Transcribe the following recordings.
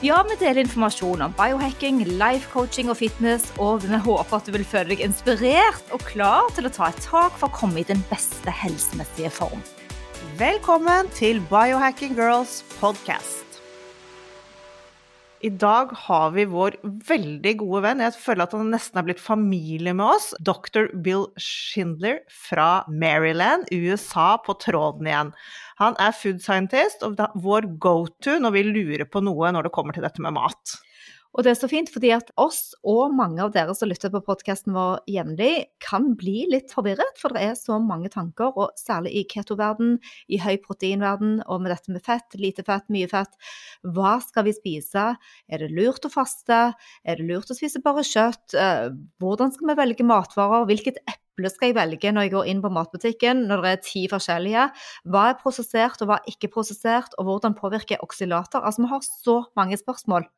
Ja, vi deler informasjon om biohacking, life coaching og fitness, og vi håper at du vil føle deg inspirert og klar til å ta et tak for å komme i den beste helsemessige form. Velkommen til Biohacking Girls podcast. I dag har vi vår veldig gode venn, jeg føler at han nesten er blitt familie med oss, dr. Bill Schindler fra Maryland, USA, på tråden igjen. Han er food scientist og vår go-to når vi lurer på noe når det kommer til dette med mat. Og det er så fint, fordi at oss og mange av dere som lytter på podkasten vår jevnlig, kan bli litt forvirret, for det er så mange tanker, og særlig i ketoverden, i høy proteinverden, og med dette med fett, lite fett, mye fett. Hva skal vi spise? Er det lurt å faste? Er det lurt å spise bare kjøtt? Eh, hvordan skal vi velge matvarer? Hvilket eple skal jeg velge når jeg går inn på matbutikken, når det er ti forskjellige? Hva er prosessert, og hva er ikke prosessert, og hvordan påvirker oksilater? Altså, vi har så mange spørsmål.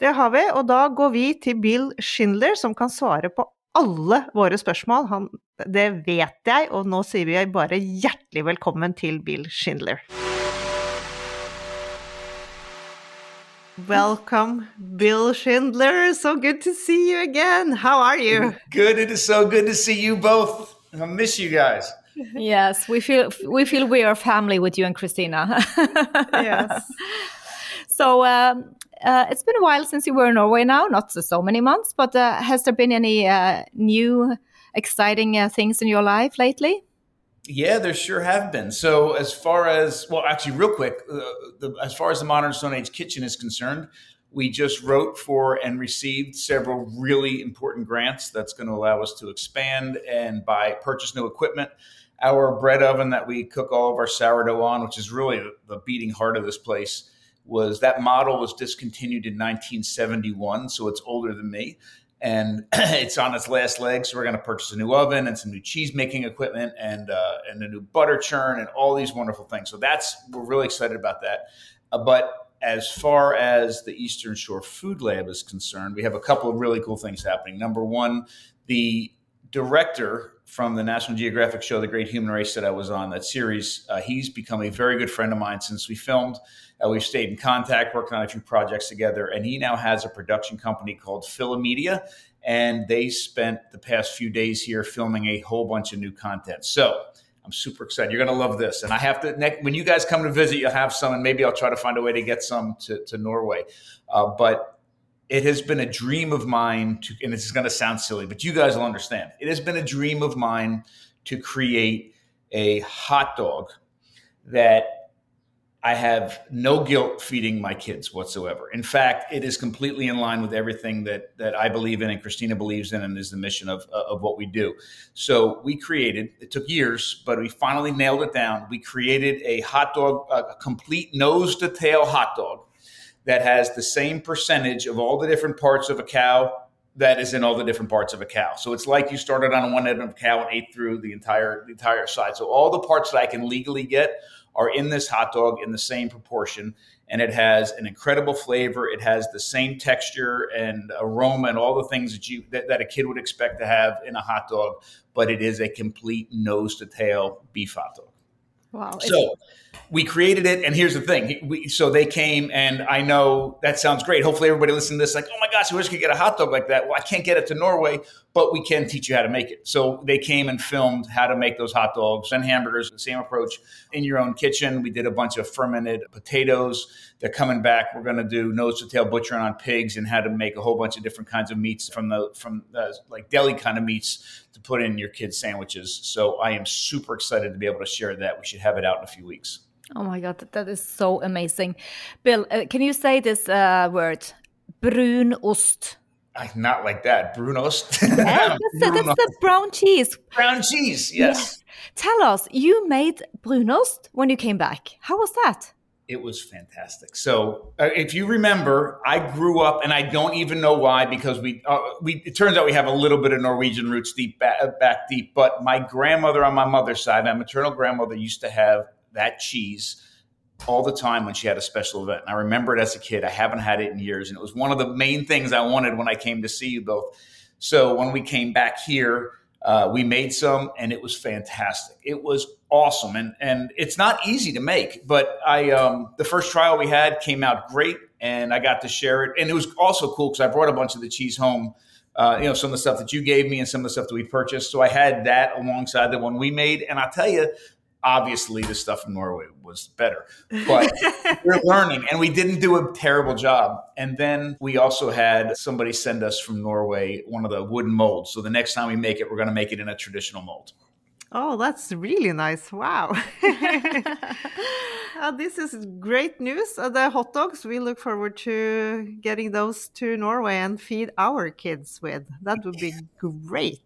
Det har vi, og da går vi til Bill Schindler, som kan svare på alle våre spørsmål. Han, det vet jeg, og nå sier vi bare hjertelig velkommen til Bill Schindler. Welcome, Bill Schindler. So good to see you again. How are you? Good. It is so good to see you both. I miss you guys. Yes, we feel we feel we are family with you and Christina. yes. So um, uh, it's been a while since you were in Norway now, not so many months, but uh, has there been any uh, new exciting uh, things in your life lately? Yeah, there sure have been. So, as far as, well, actually, real quick, uh, the, as far as the Modern Stone Age Kitchen is concerned, we just wrote for and received several really important grants that's going to allow us to expand and buy, purchase new equipment. Our bread oven that we cook all of our sourdough on, which is really the beating heart of this place, was that model was discontinued in 1971, so it's older than me. And it's on its last leg, so we're going to purchase a new oven and some new cheese making equipment and uh, and a new butter churn and all these wonderful things. So that's we're really excited about that. Uh, but as far as the Eastern Shore Food Lab is concerned, we have a couple of really cool things happening. Number one, the director from the National Geographic show, The Great Human Race, that I was on, that series, uh, he's become a very good friend of mine since we filmed. Uh, we've stayed in contact, working on a few projects together, and he now has a production company called Philomedia, and they spent the past few days here filming a whole bunch of new content. So I'm super excited. You're going to love this, and I have to. Next, when you guys come to visit, you'll have some, and maybe I'll try to find a way to get some to, to Norway. Uh, but it has been a dream of mine to, and this is going to sound silly, but you guys will understand. It has been a dream of mine to create a hot dog that I have no guilt feeding my kids whatsoever. In fact, it is completely in line with everything that that I believe in and Christina believes in and is the mission of of what we do. So we created. It took years, but we finally nailed it down. We created a hot dog, a complete nose to tail hot dog that has the same percentage of all the different parts of a cow that is in all the different parts of a cow. So it's like you started on one end of a cow and ate through the entire the entire side. So all the parts that I can legally get are in this hot dog in the same proportion and it has an incredible flavor it has the same texture and aroma and all the things that you that, that, a kid would expect to have in a hot dog but it is a complete nose to tail beef hot dog wow so we created it and here's the thing we, so they came and i know that sounds great hopefully everybody listening to this like oh my gosh i wish i could get a hot dog like that well i can't get it to norway but we can teach you how to make it. So they came and filmed how to make those hot dogs and hamburgers, the same approach in your own kitchen. We did a bunch of fermented potatoes. They're coming back. We're going to do nose to tail butchering on pigs and how to make a whole bunch of different kinds of meats from the from the, like deli kind of meats to put in your kids' sandwiches. So I am super excited to be able to share that. We should have it out in a few weeks. Oh my god, that is so amazing, Bill. Uh, can you say this uh, word, brunost? not like that. Brunost. yeah, that's, the, that's, the, brown cheese. Brown cheese, yes. yes. Tell us, you made brunost when you came back. How was that? It was fantastic. So, uh, if you remember, I grew up, and I don't even know why, because we, uh, we it turns out we have a little bit of Norwegian roots deep back, uh, back deep. But my grandmother on my mother's side, my maternal grandmother, used to have that cheese all the time when she had a special event. And I remember it as a kid. I haven't had it in years. And it was one of the main things I wanted when I came to see you both. So when we came back here, uh, we made some and it was fantastic. It was awesome. And, and it's not easy to make, but I, um, the first trial we had came out great and I got to share it. And it was also cool because I brought a bunch of the cheese home. Uh, you know, some of the stuff that you gave me and some of the stuff that we purchased. So I had that alongside the one we made. And I'll tell you, obviously the stuff in Norway was better, but we're learning and we didn't do a terrible job. And then we also had somebody send us from Norway one of the wooden molds. So the next time we make it, we're going to make it in a traditional mold. Oh, that's really nice. Wow. uh, this is great news. Uh, the hot dogs, we look forward to getting those to Norway and feed our kids with. That would be great.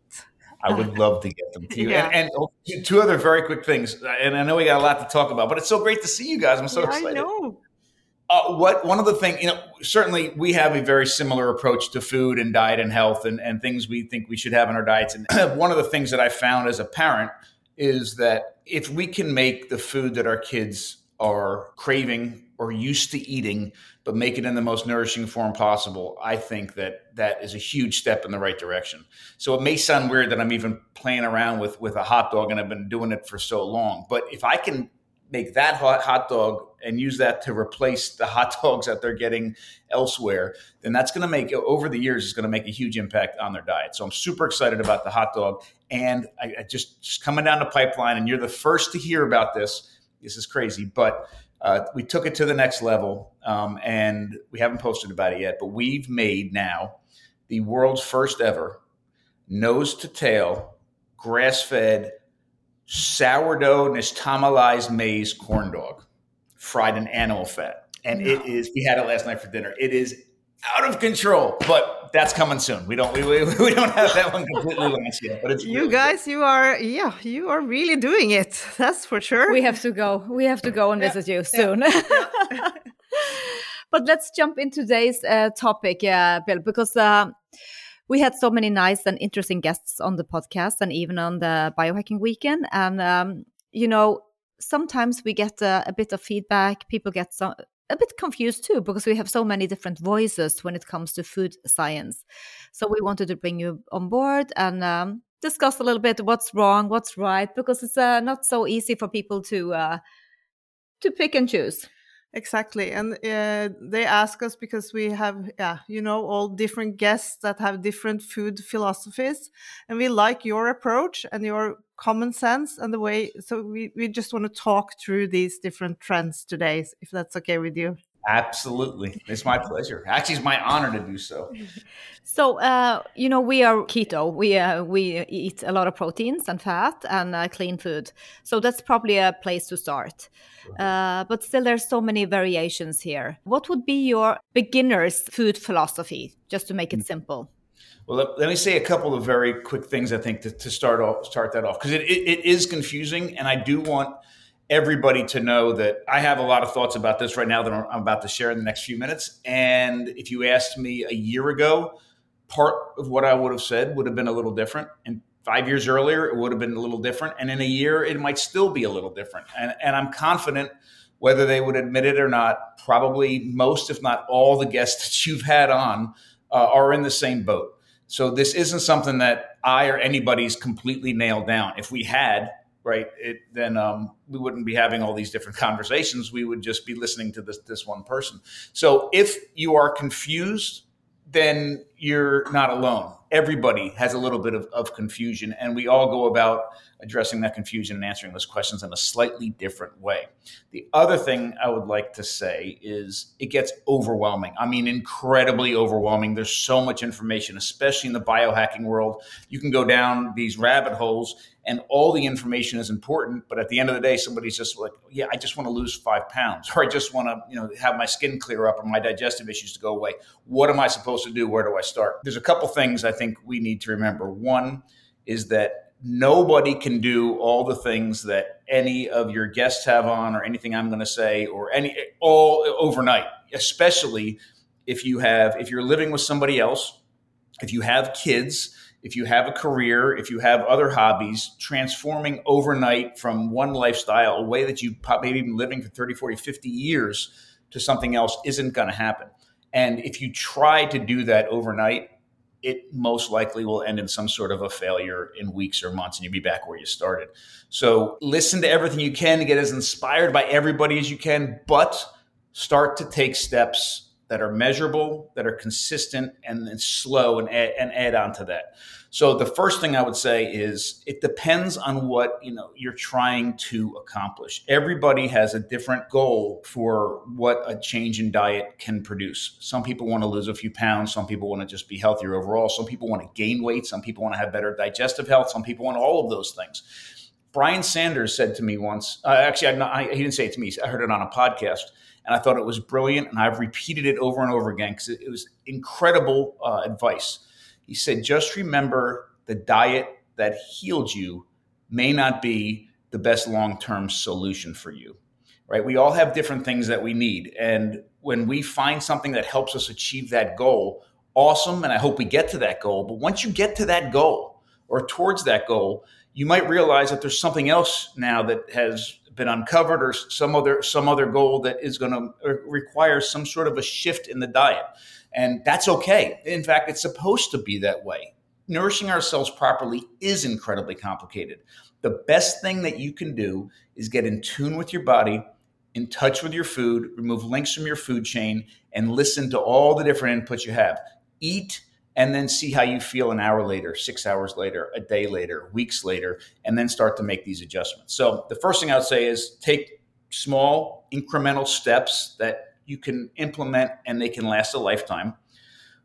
I would love to get them to you. Yeah. And, and, two other very quick things. And I know we got a lot to talk about, but it's so great to see you guys. I'm so yeah, excited. I know. Uh, what one of the things you know certainly we have a very similar approach to food and diet and health and, and things we think we should have in our diets and one of the things that i found as a parent is that if we can make the food that our kids are craving or used to eating but make it in the most nourishing form possible, I think that that is a huge step in the right direction. So it may sound weird that I'm even playing around with with a hot dog and I've been doing it for so long, but if I can make that hot hot dog and use that to replace the hot dogs that they're getting elsewhere, then that's going to make over the years is going to make a huge impact on their diet. So I'm super excited about the hot dog, and I, I just, just coming down the pipeline, and you're the first to hear about this. This is crazy, but uh, we took it to the next level, um, and we haven't posted about it yet. But we've made now the world's first ever nose to tail, grass fed, sourdough nixtamalized maize corn dog, fried in animal fat, and it is. We had it last night for dinner. It is out of control, but that's coming soon. We don't we, we, we don't have that one completely launched yet, but it's you really guys. Good. You are yeah, you are really doing it. That's for sure. We have to go. We have to go and yeah. visit you soon. Yeah. but let's jump into today's uh, topic, uh, Bill, because. Uh, we had so many nice and interesting guests on the podcast and even on the biohacking weekend. And, um, you know, sometimes we get a, a, bit of feedback. People get some, a bit confused too because we have so many different voices when it comes to food science. So we wanted to bring you on board and um, discuss a little bit what's wrong, what's right, because it's uh, not so easy for people to uh, to pick and choose. Exactly. And uh, they ask us because we have, yeah, you know, all different guests that have different food philosophies. And we like your approach and your common sense and the way. So we, we just want to talk through these different trends today, if that's okay with you. Absolutely. It's my pleasure. Actually, it's my honor to do so. So, uh, you know, we are keto. We uh, we eat a lot of proteins and fat and uh, clean food. So that's probably a place to start. Uh, but still, there's so many variations here. What would be your beginner's food philosophy, just to make it mm. simple? Well, let, let, me say a couple of very quick things. I think to, to start off, start that off because it, it, it is confusing, and I do want everybody to know that I have a lot of thoughts about this right now that I'm about to share in the next few minutes. And if you asked me a year ago, part of what I would have said would have been a little different. And five years earlier, it would have been a little different. And in a year, it might still be a little different. And, and I'm confident, whether they would admit it or not, probably most, if not all, the guests that you've had on uh, are in the same boat. So this isn't something that I or anybody's completely nailed down. If we had, right, it, then um, we wouldn't be having all these different conversations. We would just be listening to this this one person. So if you are confused, then you're not alone. Everybody has a little bit of, of confusion, and we all go about addressing that confusion and answering those questions in a slightly different way. The other thing I would like to say is it gets overwhelming. I mean, incredibly overwhelming. There's so much information, especially in the biohacking world. You can go down these rabbit holes and all the information is important but at the end of the day somebody's just like yeah i just want to lose five pounds or i just want to you know have my skin clear up or my digestive issues to go away what am i supposed to do where do i start there's a couple things i think we need to remember one is that nobody can do all the things that any of your guests have on or anything I'm going to say or any all overnight, especially if you have if you're living with somebody else, if you have kids, if you have a career, if you have other hobbies, transforming overnight from one lifestyle, a way that you've maybe been living for 30, 40, 50 years to something else isn't going to happen. And if you try to do that overnight, it most likely will end in some sort of a failure in weeks or months and you'll be back where you started. So listen to everything you can to get as inspired by everybody as you can, but start to take steps that are measurable, that are consistent, and then slow and add, and add on to that. So the first thing I would say is it depends on what you know you're trying to accomplish. Everybody has a different goal for what a change in diet can produce. Some people want to lose a few pounds. Some people want to just be healthier overall. Some people want to gain weight. Some people want to have better digestive health. Some people want all of those things. Brian Sanders said to me once. Uh, actually, not, I, he didn't say it to me. I heard it on a podcast and I thought it was brilliant. And I've repeated it over and over again because it, it, was incredible uh, advice. He said, just remember the diet that healed you may not be the best long term solution for you. Right? We all have different things that we need. And when we find something that helps us achieve that goal, awesome. And I hope we get to that goal. But once you get to that goal or towards that goal, you might realize that there's something else now that has been uncovered or some other some other goal that is going to require some sort of a shift in the diet. And that's okay. In fact it's supposed to be that way. Nourishing ourselves properly is incredibly complicated. The best thing that you can do is get in tune with your body in touch with your food remove links from your food chain and listen to all the different inputs you have. Eat and then see how you feel an hour later, six hours later, a day later, weeks later, and then start to make these adjustments. So the first thing I would say is take small incremental steps that you can implement and they can last a lifetime.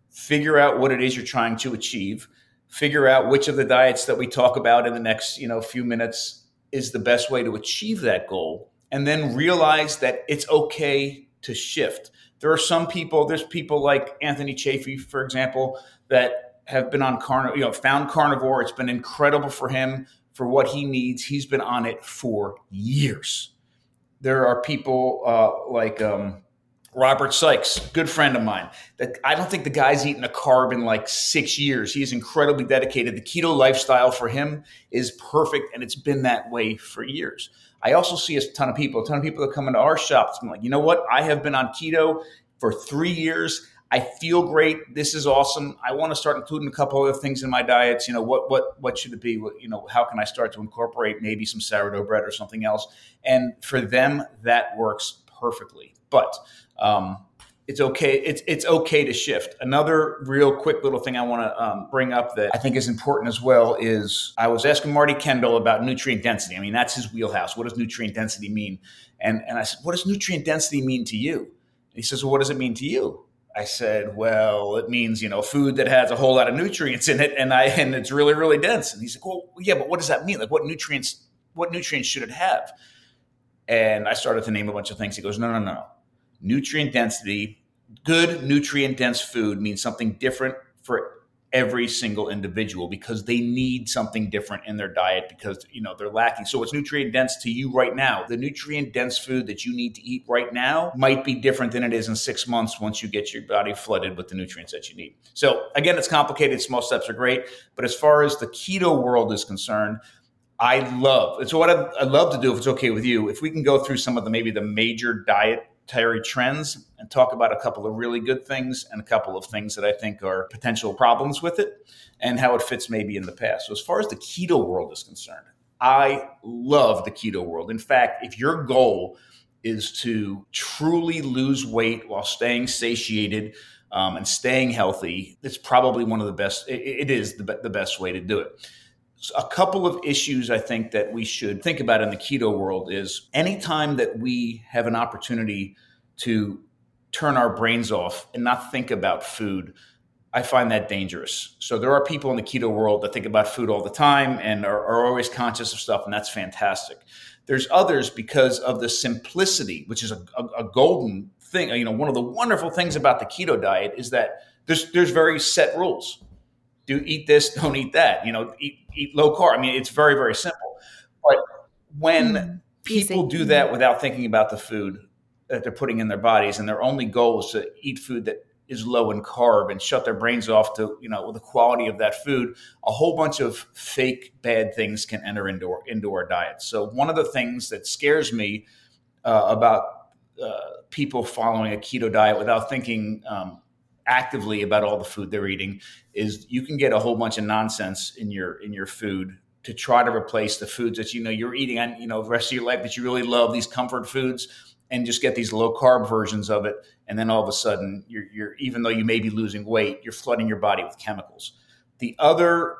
Figure out what it is you're trying to achieve. Figure out which of the diets that we talk about in the next, you know, few minutes is the best way to achieve that goal. And then realize that it's okay to shift. There are some people, there's people like Anthony Chaffee, for example, that have been on carnivore, you know, found carnivore. It's been incredible for him for what he needs. He's been on it for years. There are people uh, like um, Robert Sikes, good friend of mine. That I don't think the guy's eaten a carb in like six years. He's incredibly dedicated. The keto lifestyle for him is perfect, and it's been that way for years. I also see a ton of people, a ton of people that come into our shops. I'm like, you know what? I have been on keto for three years. I feel great. This is awesome. I want to start including a couple other things in my diets. You know, what what what should it be? What, you know, how can I start to incorporate maybe some sourdough bread or something else? And for them, that works perfectly. But um, it's okay. It's it's okay to shift. Another real quick little thing I want to um, bring up that I think is important as well is I was asking Marty Kendall about nutrient density. I mean, that's his wheelhouse. What does nutrient density mean? And and I said, what does nutrient density mean to you? And he says, well, what does it mean to you? I said, well, it means, you know, food that has a whole lot of nutrients in it and I and it's really, really dense. And he's like, well, yeah, but what does that mean? Like what nutrients, what nutrients should it have? And I started to name a bunch of things. He goes, no, no, no. Nutrient density, good nutrient dense food means something different for every single individual because they need something different in their diet because you know they're lacking. So it's nutrient dense to you right now. The nutrient dense food that you need to eat right now might be different than it is in six months once you get your body flooded with the nutrients that you need. So again it's complicated. Small steps are great. But as far as the keto world is concerned I love it's what I'd, I'd love to do if it's okay with you. If we can go through some of the maybe the major diet dietary trends and talk about a couple of really good things and a couple of things that I think are potential problems with it and how it fits maybe in the past. So, as far as the keto world is concerned, I love the keto world. In fact, if your goal is to truly lose weight while staying satiated um, and staying healthy, it's probably one of the best. it, it is the, the best way to do it. A couple of issues I think that we should think about in the keto world is anytime that we have an opportunity to turn our brains off and not think about food, I find that dangerous. So there are people in the keto world that think about food all the time and are, are, always conscious of stuff, and that's fantastic. There's others because of the simplicity, which is a, a, a golden thing. You know, one of the wonderful things about the keto diet is that there's there's very set rules. Do eat this, don't eat that. You know, eat, eat low carb. I mean, it's very very simple. But when mm, people do that without thinking about the food that they're putting in their bodies, and their only goal is to eat food that is low in carb and shut their brains off to you know the quality of that food a whole bunch of fake bad things can enter into our, into our diet so one of the things that scares me uh, about uh, people following a keto diet without thinking um, actively about all the food they're eating is you can get a whole bunch of nonsense in your in your food to try to replace the foods that you know you're eating on you know the rest of your life that you really love these comfort foods and just get these low carb versions of it. And then all of a sudden, you're, you're even though you may be losing weight, you're flooding your body with chemicals. The other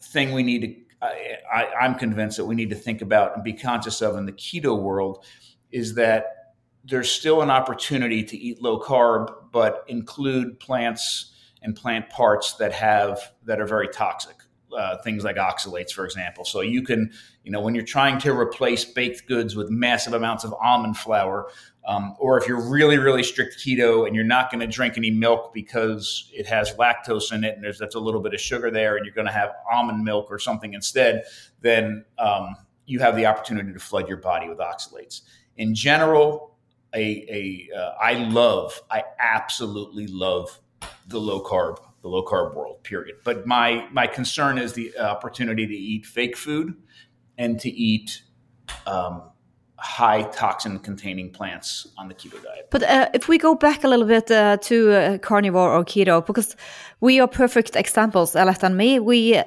thing we need to, I, I'm convinced that we need to think about and be conscious of in the keto world is that there's still an opportunity to eat low carb, but include plants and plant parts that have that are very toxic uh, things like oxalates, for example. So you can, you know, when you're trying to replace baked goods with massive amounts of almond flour, um, or if you're really, really strict keto and you're not going to drink any milk because it has lactose in it and there's that's a little bit of sugar there, and you're going to have almond milk or something instead, then um, you have the opportunity to flood your body with oxalates. In general, a, a uh, I love, I absolutely love the low carb the low carb world, period. But my my concern is the opportunity to eat fake food and to eat um, high toxin containing plants on the keto diet. But uh, if we go back a little bit uh, to uh, carnivore or keto, because we are perfect examples, Alette and me, we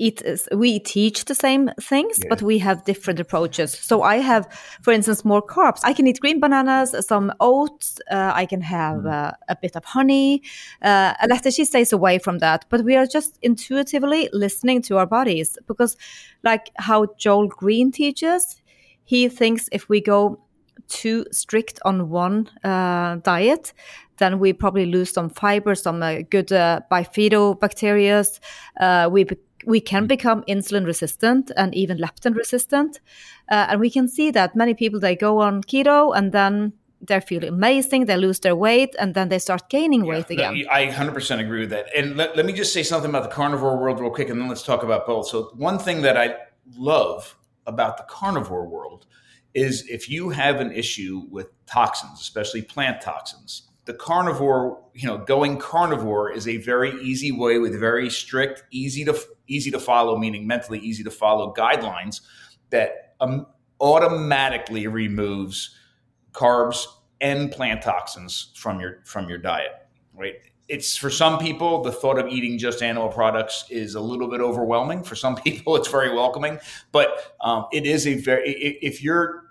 eat we teach the same things yeah. but we have different approaches so i have for instance more carbs i can eat green bananas some oats uh, i can have mm. uh, a bit of honey uh, she stays away from that but we are just intuitively listening to our bodies because like how joel greene teaches he thinks if we go too strict on one uh, diet then we probably lose some fiber some uh, good uh, bifidobacteria uh, we we can become insulin resistant and even leptin resistant. Uh, and we can see that many people they go on keto and then they feel amazing, they lose their weight, and then they start gaining yeah, weight again. I 100% agree with that. And let, let me just say something about the carnivore world real quick, and then let's talk about both. So, one thing that I love about the carnivore world is if you have an issue with toxins, especially plant toxins, the carnivore, you know, going carnivore is a very easy way with very strict, easy to easy to follow, meaning mentally easy to follow guidelines that um, automatically removes carbs and plant toxins from your from your diet. Right? It's for some people the thought of eating just animal products is a little bit overwhelming. For some people, it's very welcoming, but um, it is a very if you're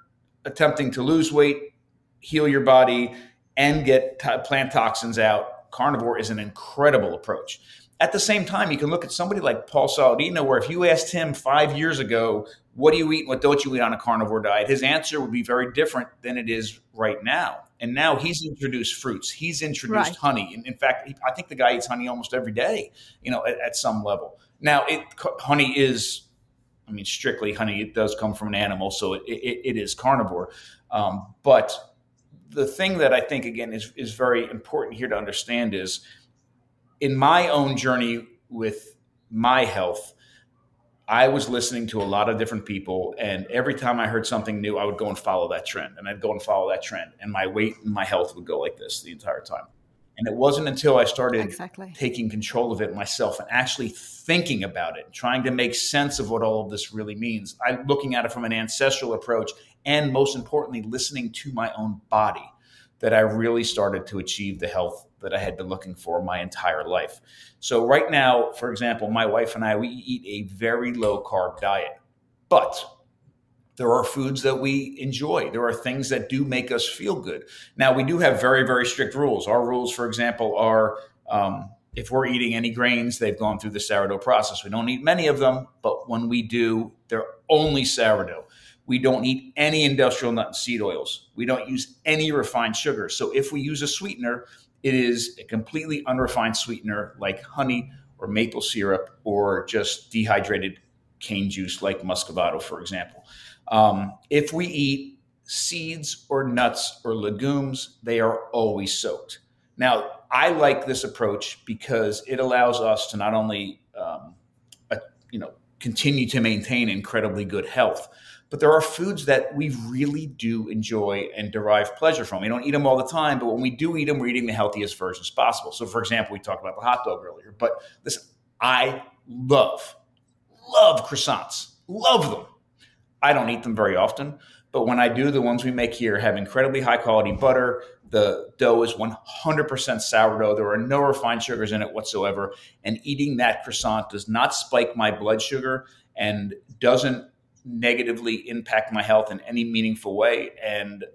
attempting to lose weight, heal your body and get t- plant toxins out, carnivore is an incredible approach. At the same time, you can look at somebody like Paul Saladino, where if you asked him five years ago, what do you eat and what don't you eat on a carnivore diet, his answer would be very different than it is right now. And now he's introduced fruits, he's introduced right. honey. In, in fact, I think the guy eats honey almost every day, you know, at, at some level. Now, it, honey is I mean, strictly honey, it does come from an animal, so it, it, it is carnivore. Um, but the thing that I think again is is very important here to understand is in my own journey with my health, I was listening to a lot of different people, and every time I heard something new, I would go and follow that trend, and I'd go and follow that trend, and my weight and my health would go like this the entire time. And it wasn't until I started exactly. taking control of it myself and actually thinking about it, trying to make sense of what all of this really means. I'm looking at it from an ancestral approach and most importantly, listening to my own body that I really started to achieve the health that I had been looking for my entire life. So, right now, for example, my wife and I, we eat a very low carb diet. But there are foods that we enjoy. There are things that do make us feel good. Now, we do have very, very strict rules. Our rules, for example, are um, if we're eating any grains, they've gone through the sourdough process. We don't eat many of them, but when we do, they're only sourdough. We don't eat any industrial nut and seed oils. We don't use any refined sugar. So if we use a sweetener, it is a completely unrefined sweetener like honey or maple syrup or just dehydrated cane juice like muscovado, for example. Um, if we eat seeds or nuts or legumes, they are always soaked. Now, I like this approach because it allows us to not only, um, uh, you know, continue to maintain incredibly good health, but there are foods that we really do enjoy and derive pleasure from. We don't eat them all the time, but when we do eat them, we're eating the healthiest versions possible. So, for example, we talked about the hot dog earlier, but listen, I love, love croissants, love them. I don't eat them very often, but when I do, the ones we make here have incredibly high quality butter. The dough is 100% sourdough. There are no refined sugars in it whatsoever. And eating that croissant does not spike my blood sugar and doesn't negatively impact my health in any meaningful way. And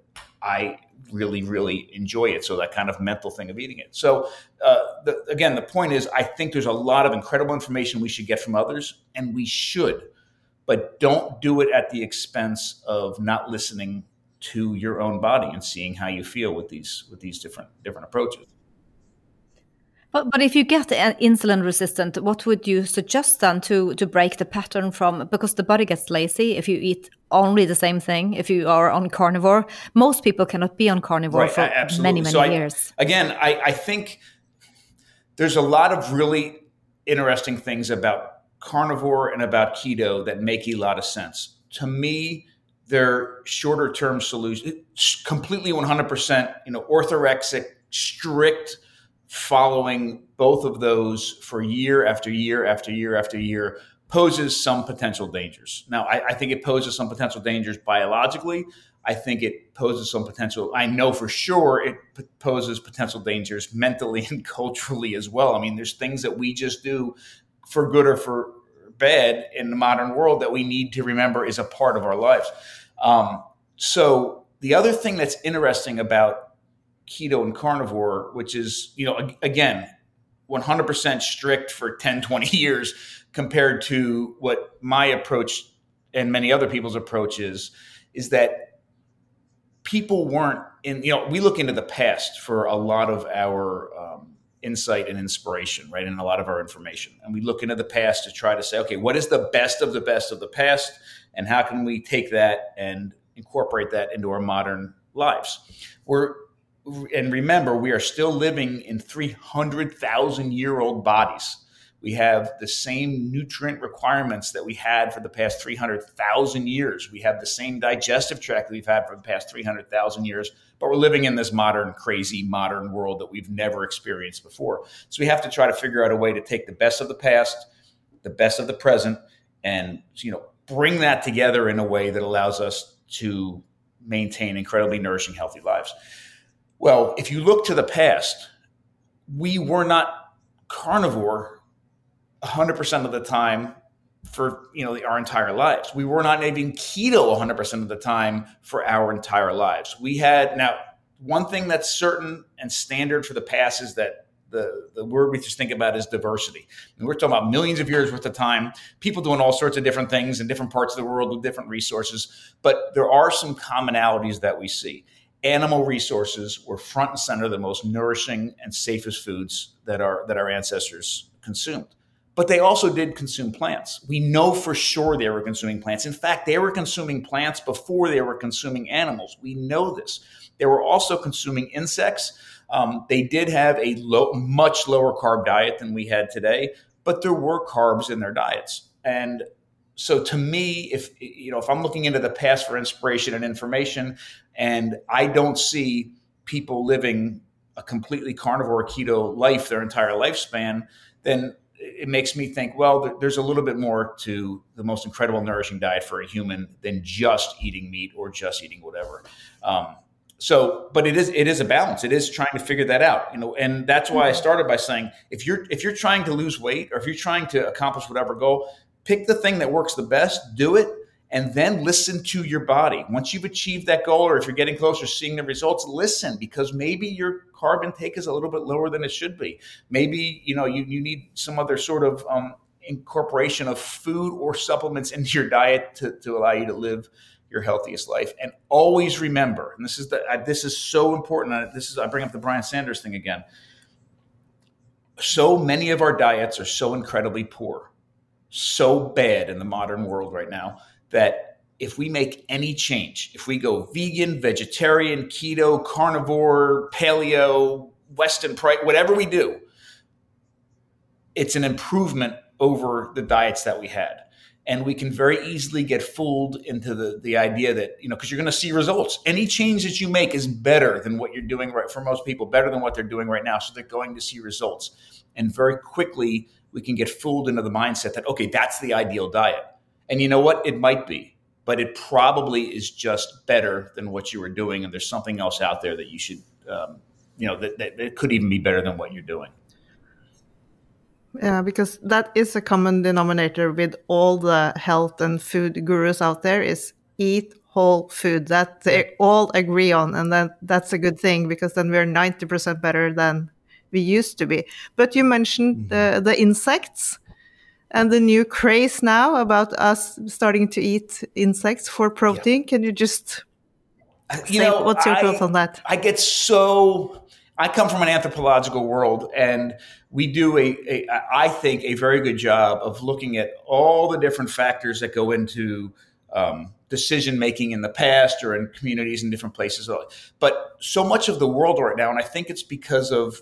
I really, really enjoy it. So that kind of mental thing of eating it. So uh, the, again, the point is, I think there's a lot of incredible information we should get from others, and we should but don't do it at the expense of not listening to your own body and seeing how you feel with these with these different different approaches. But, but if you get insulin resistant, what would you suggest then to to break the pattern from because the body gets lazy if you eat only the same thing if you are on carnivore. Most people cannot be on carnivore right, for absolutely. many many so I, years. Again, I, I think there's a lot of really interesting things about carnivore and about keto that make a lot of sense. To me, they're shorter term solutions, completely 100%, you know, orthorexic, strict following both of those for year after year after year after year poses some potential dangers. Now, I, I think it poses some potential dangers biologically. I think it poses some potential. I know for sure it p- poses potential dangers mentally and culturally as well. I mean, there's things that we just do for good or for bad in the modern world that we need to remember is a part of our lives. Um, so the other thing that's interesting about keto and carnivore, which is, you know, again, 100% strict for 10, 20 years compared to what my approach and many other people's approach is, is that people weren't in, you know, we look into the past for a lot of our, um, insight and inspiration, right, And a lot of our information. And we look into the past to try to say, okay, what is the best of the best of the past, and how can we take that and incorporate that into our modern lives? We're and remember, we are still living in 300,000 year old bodies we have the same nutrient requirements that we had for the past 300,000 years. We have the same digestive tract that we've had for the past 300,000 years, but we're living in this modern, crazy modern world that we've never experienced before. So we have to try to figure out a way to take the best of the past, the best of the present, and you know bring that together in a way that allows us to maintain incredibly nourishing, healthy lives. Well, if you look to the past, we were not carnivore 100% of the time for you know our entire lives. We were not eating keto 100% of the time for our entire lives. We had now one thing that's certain and standard for the past is that the, the word we just think about is diversity. And we're talking about millions of years worth of time, people doing all sorts of different things in different parts of the world with different resources. But there are some commonalities that we see. Animal resources were front and center the most nourishing and safest foods that our that our ancestors consumed but they also did consume plants. We know for sure they were consuming plants. In fact, they were consuming plants before they were consuming animals. We know this. They were also consuming insects. Um, they did have a low, much lower carb diet than we had today, but there were carbs in their diets. And so, to me, if you know, if I'm looking into the past for inspiration and information, and I don't see people living a completely carnivore keto life their entire lifespan, then it makes me think, well, there's a little bit more to the most incredible nourishing diet for a human than just eating meat or just eating whatever. Um, so, but it is it is a balance. It is trying to figure that out, you know, and that's why I mm-hmm. started by saying if you're if you're trying to lose weight or if you're trying to accomplish whatever goal, pick the thing that works the best, do it, and then listen to your body. Once you've achieved that goal, or if you're getting closer, seeing the results, listen because maybe your carb intake is a little bit lower than it should be. Maybe you know you, you need some other sort of um, incorporation of food or supplements into your diet to, to allow you to live your healthiest life. And always remember, and this is the this is so important. This is I bring up the Brian Sanders thing again. So many of our diets are so incredibly poor, so bad in the modern world right now that if we make any change, if we go vegan, vegetarian, keto, carnivore, paleo, Weston Price, whatever we do, it's an improvement over the diets that we had. And we can very easily get fooled into the, the idea that, you know, because you're going to see results. Any change that you make is better than what you're doing right for most people, better than what they're doing right now. So they're going to see results. And very quickly, we can get fooled into the mindset that, okay, that's the ideal diet. And you know what? It might be, but it probably is just better than what you were doing. And there's something else out there that you should, um, you know, that, that it could even be better than what you're doing. Yeah, because that is a common denominator with all the health and food gurus out there is eat whole food that they all agree on and that that's a good thing because then we're 90% better than we used to be but you mentioned mm -hmm. the, the insects and the new craze now about us starting to eat insects for protein. Yeah. Can you just you say, know, what's your thoughts on that? I get so. I come from an anthropological world, and we do a, a, I think, a very good job of looking at all the different factors that go into um, decision making in the past or in communities in different places. But so much of the world right now, and I think it's because of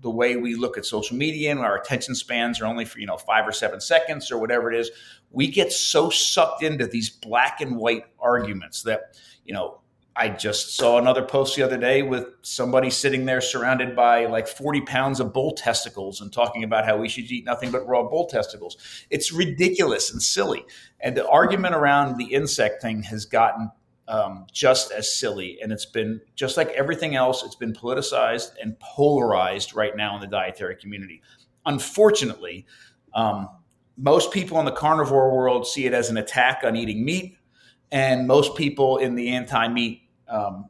the way we look at social media and our attention spans are only for you know five or seven seconds or whatever it is we get so sucked into these black and white arguments that you know i just saw another post the other day with somebody sitting there surrounded by like 40 pounds of bull testicles and talking about how we should eat nothing but raw bull testicles. It's ridiculous and silly. And the argument around the insect thing has gotten um, just as silly. And it's been just like everything else, it's been politicized and polarized right now in the dietary community. Unfortunately, um, most people in the carnivore world see it as an attack on eating meat, and most people in the anti meat um,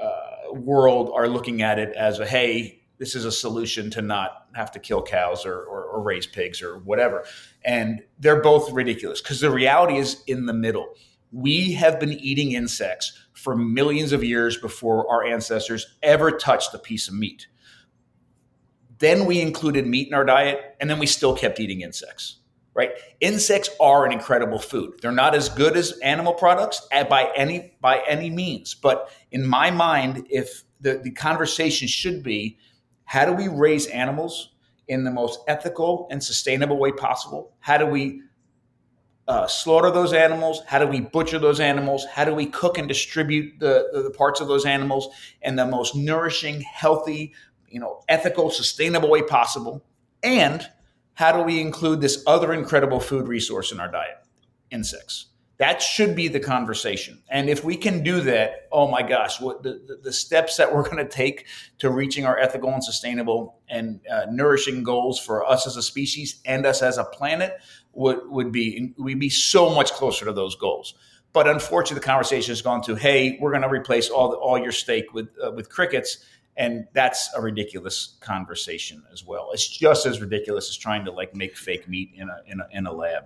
uh, world are looking at it as a hey, this is a solution to not have to kill cows or, or, or raise pigs or whatever. And they're both ridiculous because the reality is in the middle we have been eating insects for millions of years before our ancestors ever touched a piece of meat. Then we included meat in our diet, and then we still kept eating insects. Right? Insects are an incredible food. They're not as good as animal products by any by any means, but in my mind, if the, the conversation should be, how do we raise animals in the most ethical and sustainable way possible? How do we uh, slaughter those animals? How do we butcher those animals? How do we cook and distribute the, the, the parts of those animals in the most nourishing, healthy, you know, ethical, sustainable way possible? And how do we include this other incredible food resource in our diet? Insects. That should be the conversation. And if we can do that, oh my gosh, what the, the, steps that we're going to take to reaching our ethical and sustainable and uh, nourishing goals for us as a species and us as a planet would, would be, we'd be so much closer to those goals. But unfortunately, the conversation has gone to, hey, we're going to replace all, the, all your steak with, uh, with crickets. And that's a ridiculous conversation as well. It's just as ridiculous as trying to like make fake meat in a, in a, in a lab.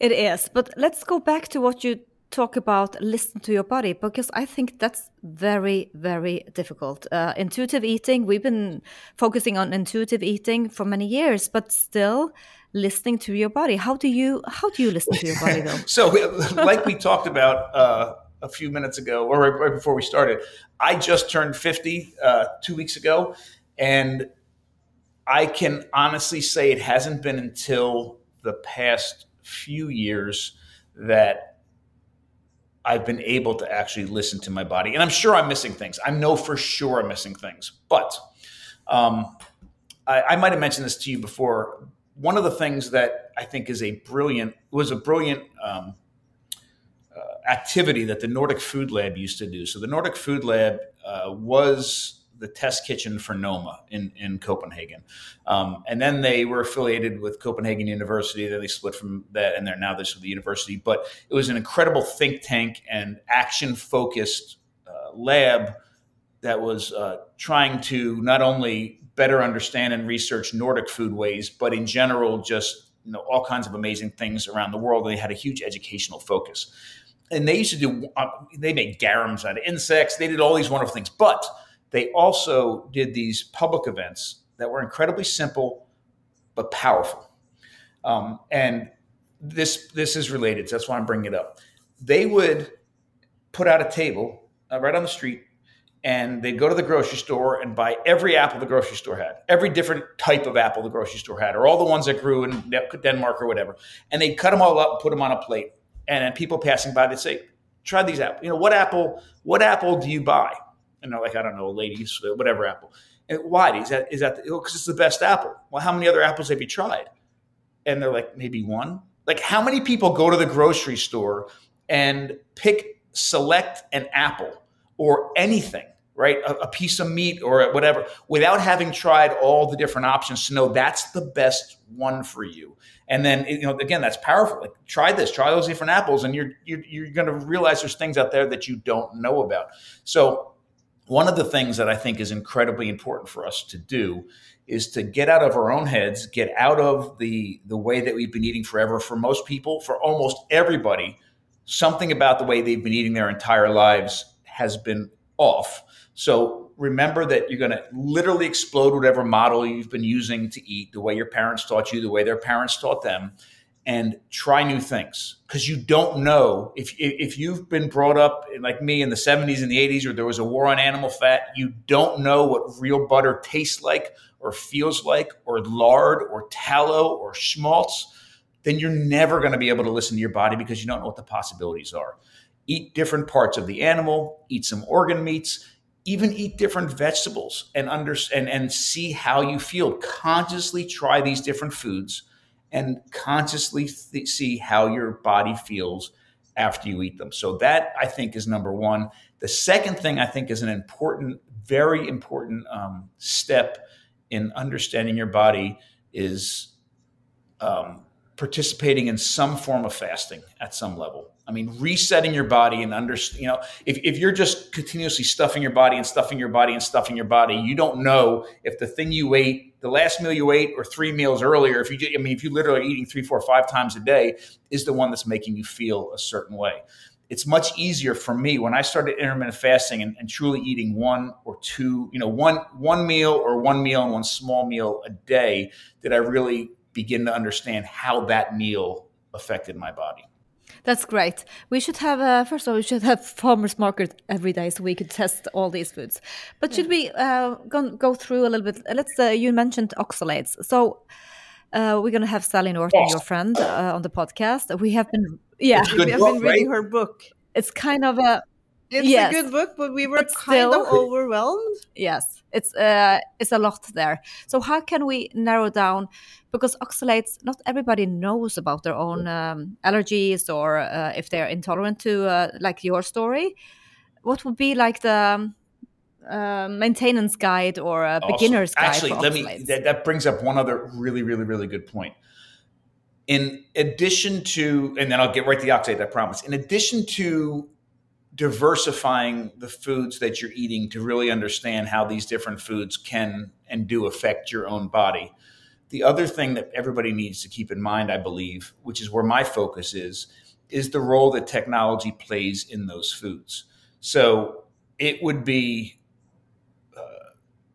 It is. But let's go back to what you talk about listen to your body because I think that's very, very difficult. Uh, intuitive eating, we've been focusing on intuitive eating for many years, but still listening to your body. How do you how do you listen to your body though? so, like we talked about uh, a few minutes ago, or right, right, before we started, I just turned fifty uh, two weeks ago, and I can honestly say it hasn't been until the past few years that I've been able to actually listen to my body. And I'm sure I'm missing things. I know for sure I'm missing things. But um, I, I might have mentioned this to you before. One of the things that I think is a brilliant was a brilliant um, uh, activity that the Nordic Food Lab used to do. So the Nordic Food Lab uh, was the test kitchen for Noma in, in Copenhagen. Um, and then they were affiliated with Copenhagen University. Then they split from that, and they're now this with the university. But it was an incredible think tank and action focused uh, lab that was uh, trying to not only better understand and research Nordic foodways, but in general, just you know all kinds of amazing things around the world. They had a huge educational focus and they used to do uh, they made garums out of insects they did all these wonderful things but they also did these public events that were incredibly simple but powerful um, and this this is related so that's why i'm bringing it up they would put out a table uh, right on the street and they'd go to the grocery store and buy every apple the grocery store had, every different type of apple the grocery store had, or all the ones that grew in Denmark or whatever. And they'd cut them all up and put them on a plate and then people passing by, they'd say, try these apples. You know, what apple, what apple do you buy? And they're like, I don't know, ladies, uh, whatever apple. And why? Is that, is that, because oh, it's the best apple. Well, how many other apples have you tried? And they're like, maybe one. Like, how many people go to the grocery store and pick, select an apple or anything, right? A, a piece of meat or whatever, without having tried all the different options to know that's the best one for you. And then you know, again, that's powerful. Like try this, try those different apples, and you're you're, you're going to realize there's things out there that you don't know about. So one of the things that I think is incredibly important for us to do is to get out of our own heads, get out of the the way that we've been eating forever. For most people, for almost everybody, something about the way they've been eating their entire lives has been off. So remember that you're going to literally explode whatever model you've been using to eat, the way your parents taught you, the way their parents taught them, and try new things because you don't know if if you've been brought up like me in the 70s and the 80s or there was a war on animal fat, you don't know what real butter tastes like or feels like or lard or tallow or schmaltz, then you're never going to be able to listen to your body because you don't know what the possibilities are. Eat different parts of the animal, eat some organ meats, even eat different vegetables and understand and, and see how you feel. Consciously try these different foods and consciously th- see how your body feels after you eat them. So that I think is number one. The second thing I think is an important, very important um, step in understanding your body is um, participating in some form of fasting at some level. I mean, resetting your body and under, you know, if, if you're just continuously stuffing your body and stuffing your body and stuffing your body, you don't know if the thing you ate, the last meal you ate or three meals earlier, if you, I mean, if you literally eating three, four, five times a day is the one that's making you feel a certain way. It's much easier for me when I started intermittent fasting and, and truly eating one or two, you know, one, one meal or one meal and one small meal a day did I really begin to understand how that meal affected my body. That's great. We should have uh, first of all we should have farmers market every day so we could test all these foods. But should we uh, go go through a little bit? Let's. Uh, you mentioned oxalates, so. Uh, we're gonna have Sally Norton, yes. your friend, uh, on the podcast. We have been, yeah, we have book, been reading right? her book. It's kind of a, it's yes, a good book, but we were but kind still, of overwhelmed. Yes, it's uh, it's a lot there. So how can we narrow down? Because oxalates not everybody knows about their own um, allergies or uh, if they're intolerant to uh, like your story. What would be like the um, uh, maintenance guide or a awesome. beginner's guide actually let me that, that brings up one other really really really good point. In addition to and then i'll get right to the oxalate i promise. In addition to diversifying the foods that you're eating to really understand how these different foods can and do affect your own body the other thing that everybody needs to keep in mind, I believe, which is where my focus is, is the role that technology plays in those foods. So it would be uh,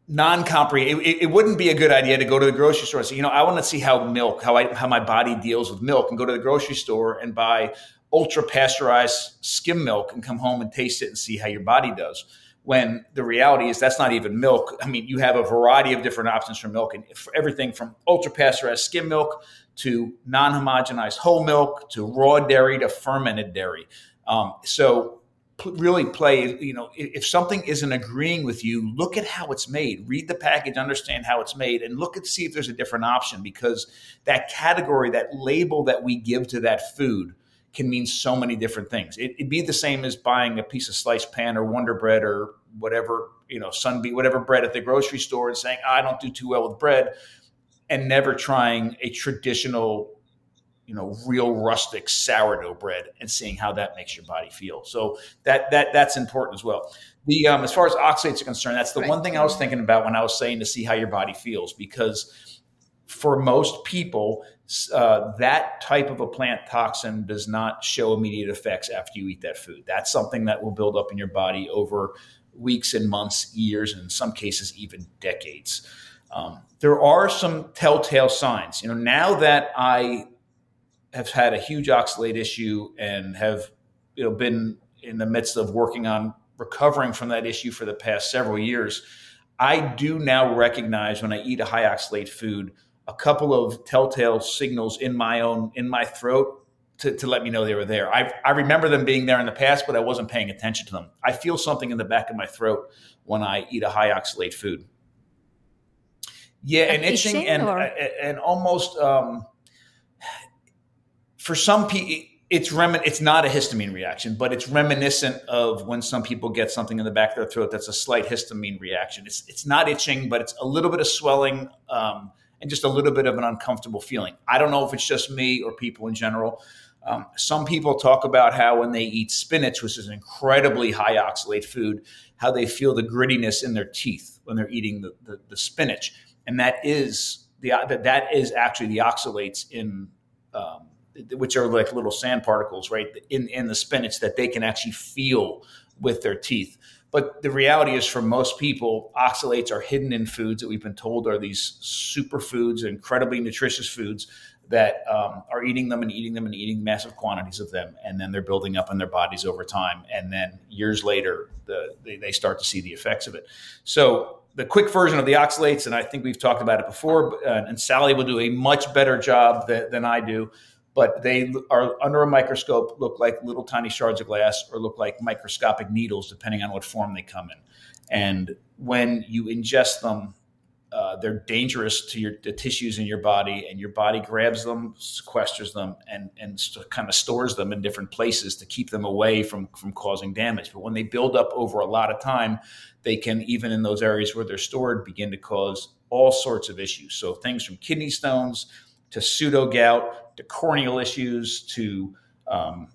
non-comprehensive. It, it, wouldn't be a good idea to go to the grocery store and say, you know, I want to see how milk, how I, how my body deals with milk, and go to the grocery store and buy ultra pasteurized skim milk and come home and taste it and see how your body does when the reality is that's not even milk. I mean, you have a variety of different options for milk, and for everything from ultra pasteurized skim milk to non homogenized whole milk to raw dairy to fermented dairy. Um, so, really play, you know, if something isn't agreeing with you, look at how it's made, read the package, understand how it's made, and look at see if there's a different option because that category, that label that we give to that food can mean so many different things. It, would be the same as buying a piece of sliced pan or Wonder Bread or whatever, you know, Sunbeam, whatever bread at the grocery store and saying, oh, I don't do too well with bread, and never trying a traditional, you know, real rustic sourdough bread and seeing how that makes your body feel. So that that that's important as well. The um, as far as oxalates are concerned, that's the right. one thing I was thinking about when I was saying to see how your body feels because for most people, uh, that type of a plant toxin does not show immediate effects after you eat that food. That's something that will build up in your body over weeks and months, years, and in some cases, even decades. Um, there are some telltale signs. You know, now that I have had a huge oxalate issue and have you know been in the midst of working on recovering from that issue for the past several years, I do now recognize when I eat a high oxalate food a couple of telltale signals in my own in my throat to, to let me know they were there. I, I remember them being there in the past, but I wasn't paying attention to them. I feel something in the back of my throat when I eat a high oxalate food. Yeah, and itching, itching and or? and almost um, for some people it's remin- it's not a histamine reaction, but it's reminiscent of when some people get something in the back of their throat that's a slight histamine reaction. It's it's not itching, but it's a little bit of swelling. Um, and just a little bit of an uncomfortable feeling. I don't know if it's just me or people in general. Um, some people talk about how when they eat spinach, which is an incredibly high oxalate food, how they feel the grittiness in their teeth when they're eating the, the, the spinach, and that is the that, that is actually the oxalates in um, which are like little sand particles, right, in in the spinach that they can actually feel with their teeth. But the reality is, for most people, oxalates are hidden in foods that we've been told are these superfoods, incredibly nutritious foods that um, are eating them and eating them and eating massive quantities of them, and then they're building up in their bodies over time, and then years later, the, they, they start to see the effects of it. So the quick version of the oxalates, and I think we've talked about it before, uh, and Sally will do a much better job that, than I do but they are under a microscope look like little tiny shards of glass or look like microscopic needles depending on what form they come in. And when you ingest them uh, they're dangerous to your the tissues in your body and your body grabs them sequesters them and and st- kind of stores them in different places to keep them away from from causing damage. But when they build up over a lot of time they can even in those areas where they're stored begin to cause all sorts of issues. So things from kidney stones to pseudo gout to corneal issues to um,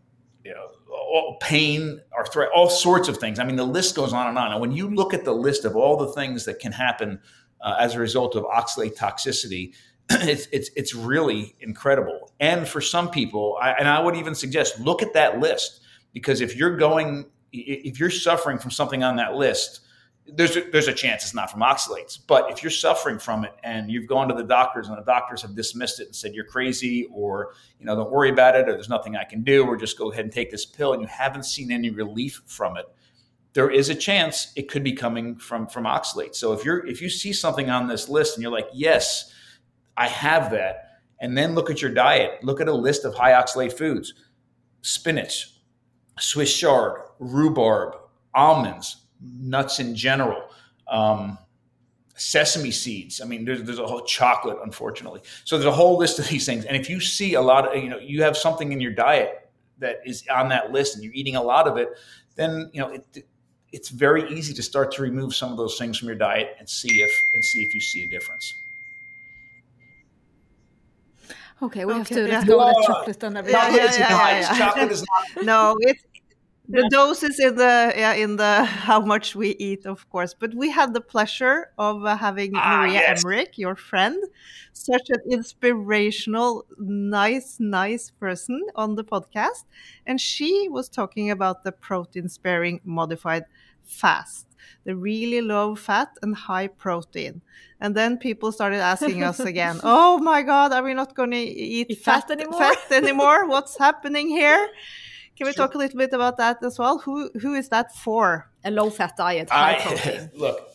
you know pain, arthritis, all sorts of things. I mean, the list goes on and on. And when you look at the list of all the things that can happen uh, as a result of oxalate toxicity, it's, it's it's really incredible. And for some people, I, and I would even suggest look at that list because if you're going, if you're suffering from something on that list there's a, there's a chance it's not from oxalates. But if you're suffering from it and you've gone to the doctors and the doctors have dismissed it and said you're crazy or you know don't worry about it or there's nothing I can do or just go ahead and take this pill and you haven't seen any relief from it, there is a chance it could be coming from from oxalates. So if you're if you see something on this list and you're like, yes, I have that, and then look at your diet, look at a list of high oxalate foods: spinach, Swiss chard, rhubarb, almonds nuts in general, um, sesame seeds. I mean, there's, there's a whole chocolate, unfortunately. So there's a whole list of these things. And if you see a lot of, you know, you have something in your diet that is on that list and you're eating a lot of it, then, you know, it, it's very easy to start to remove some of those things from your diet and see if, and see if you see a difference. Okay, we okay, have to yeah. let go of the chocolate and everything. Yeah, yeah, yeah, yeah, Chocolate is not. no, it's the doses in the yeah in the how much we eat of course but we had the pleasure of uh, having ah, maria yes. emmerich your friend such an inspirational nice nice person on the podcast and she was talking about the protein sparing modified fast the really low fat and high protein. And then people started asking us again, "Oh my God, are we not going to eat, eat fat, fat, anymore? Fat anymore? What's happening here?" Can we sure. talk a little bit about that as well? Who who is that for? A low fat diet, high I, protein. Look,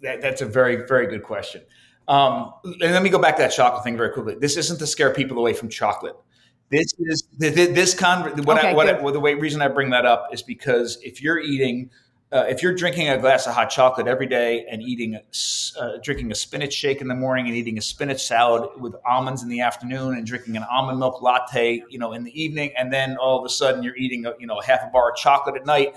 that, that's a very very good question. Um, and let me go back to that chocolate thing very quickly. This isn't to scare people away from chocolate. This is this con. What, okay, I, what, I, what the way reason I bring that up is because if you're eating uh, if you're drinking a glass of hot chocolate every day and eating, uh, drinking a spinach shake in the morning and eating a spinach salad with almonds in the afternoon and drinking an almond milk latte, you know, in the evening, and then all of a sudden you're eating, a, you know, half a bar of chocolate at night,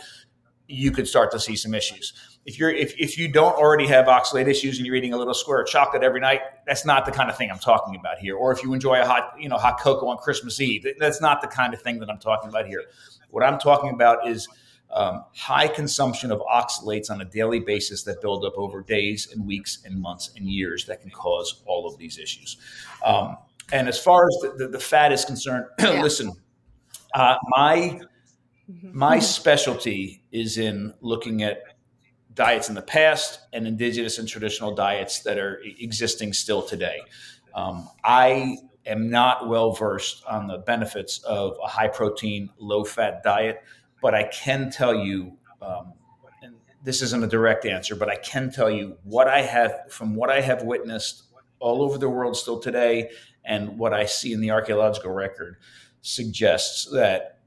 you could start to see some issues. If you're if, if you don't already have oxalate issues and you're eating a little square of chocolate every night, that's not the kind of thing I'm talking about here. Or if you enjoy a hot, you know, hot cocoa on Christmas Eve, that's not the kind of thing that I'm talking about here. What I'm talking about is um, high consumption of oxalates on a daily basis that build up over days and weeks and months and years that can cause all of these issues. Um, and as far as the, the, the fat is concerned, yeah. listen, uh, my my specialty is in looking at diets in the past and indigenous and traditional diets that are existing still today. Um, I am not well versed on the benefits of a high protein, low fat diet but I can tell you, um, and this isn't a direct answer, but I can tell you what I have from what I have witnessed all over the world still today, and what I see in the archaeological record suggests that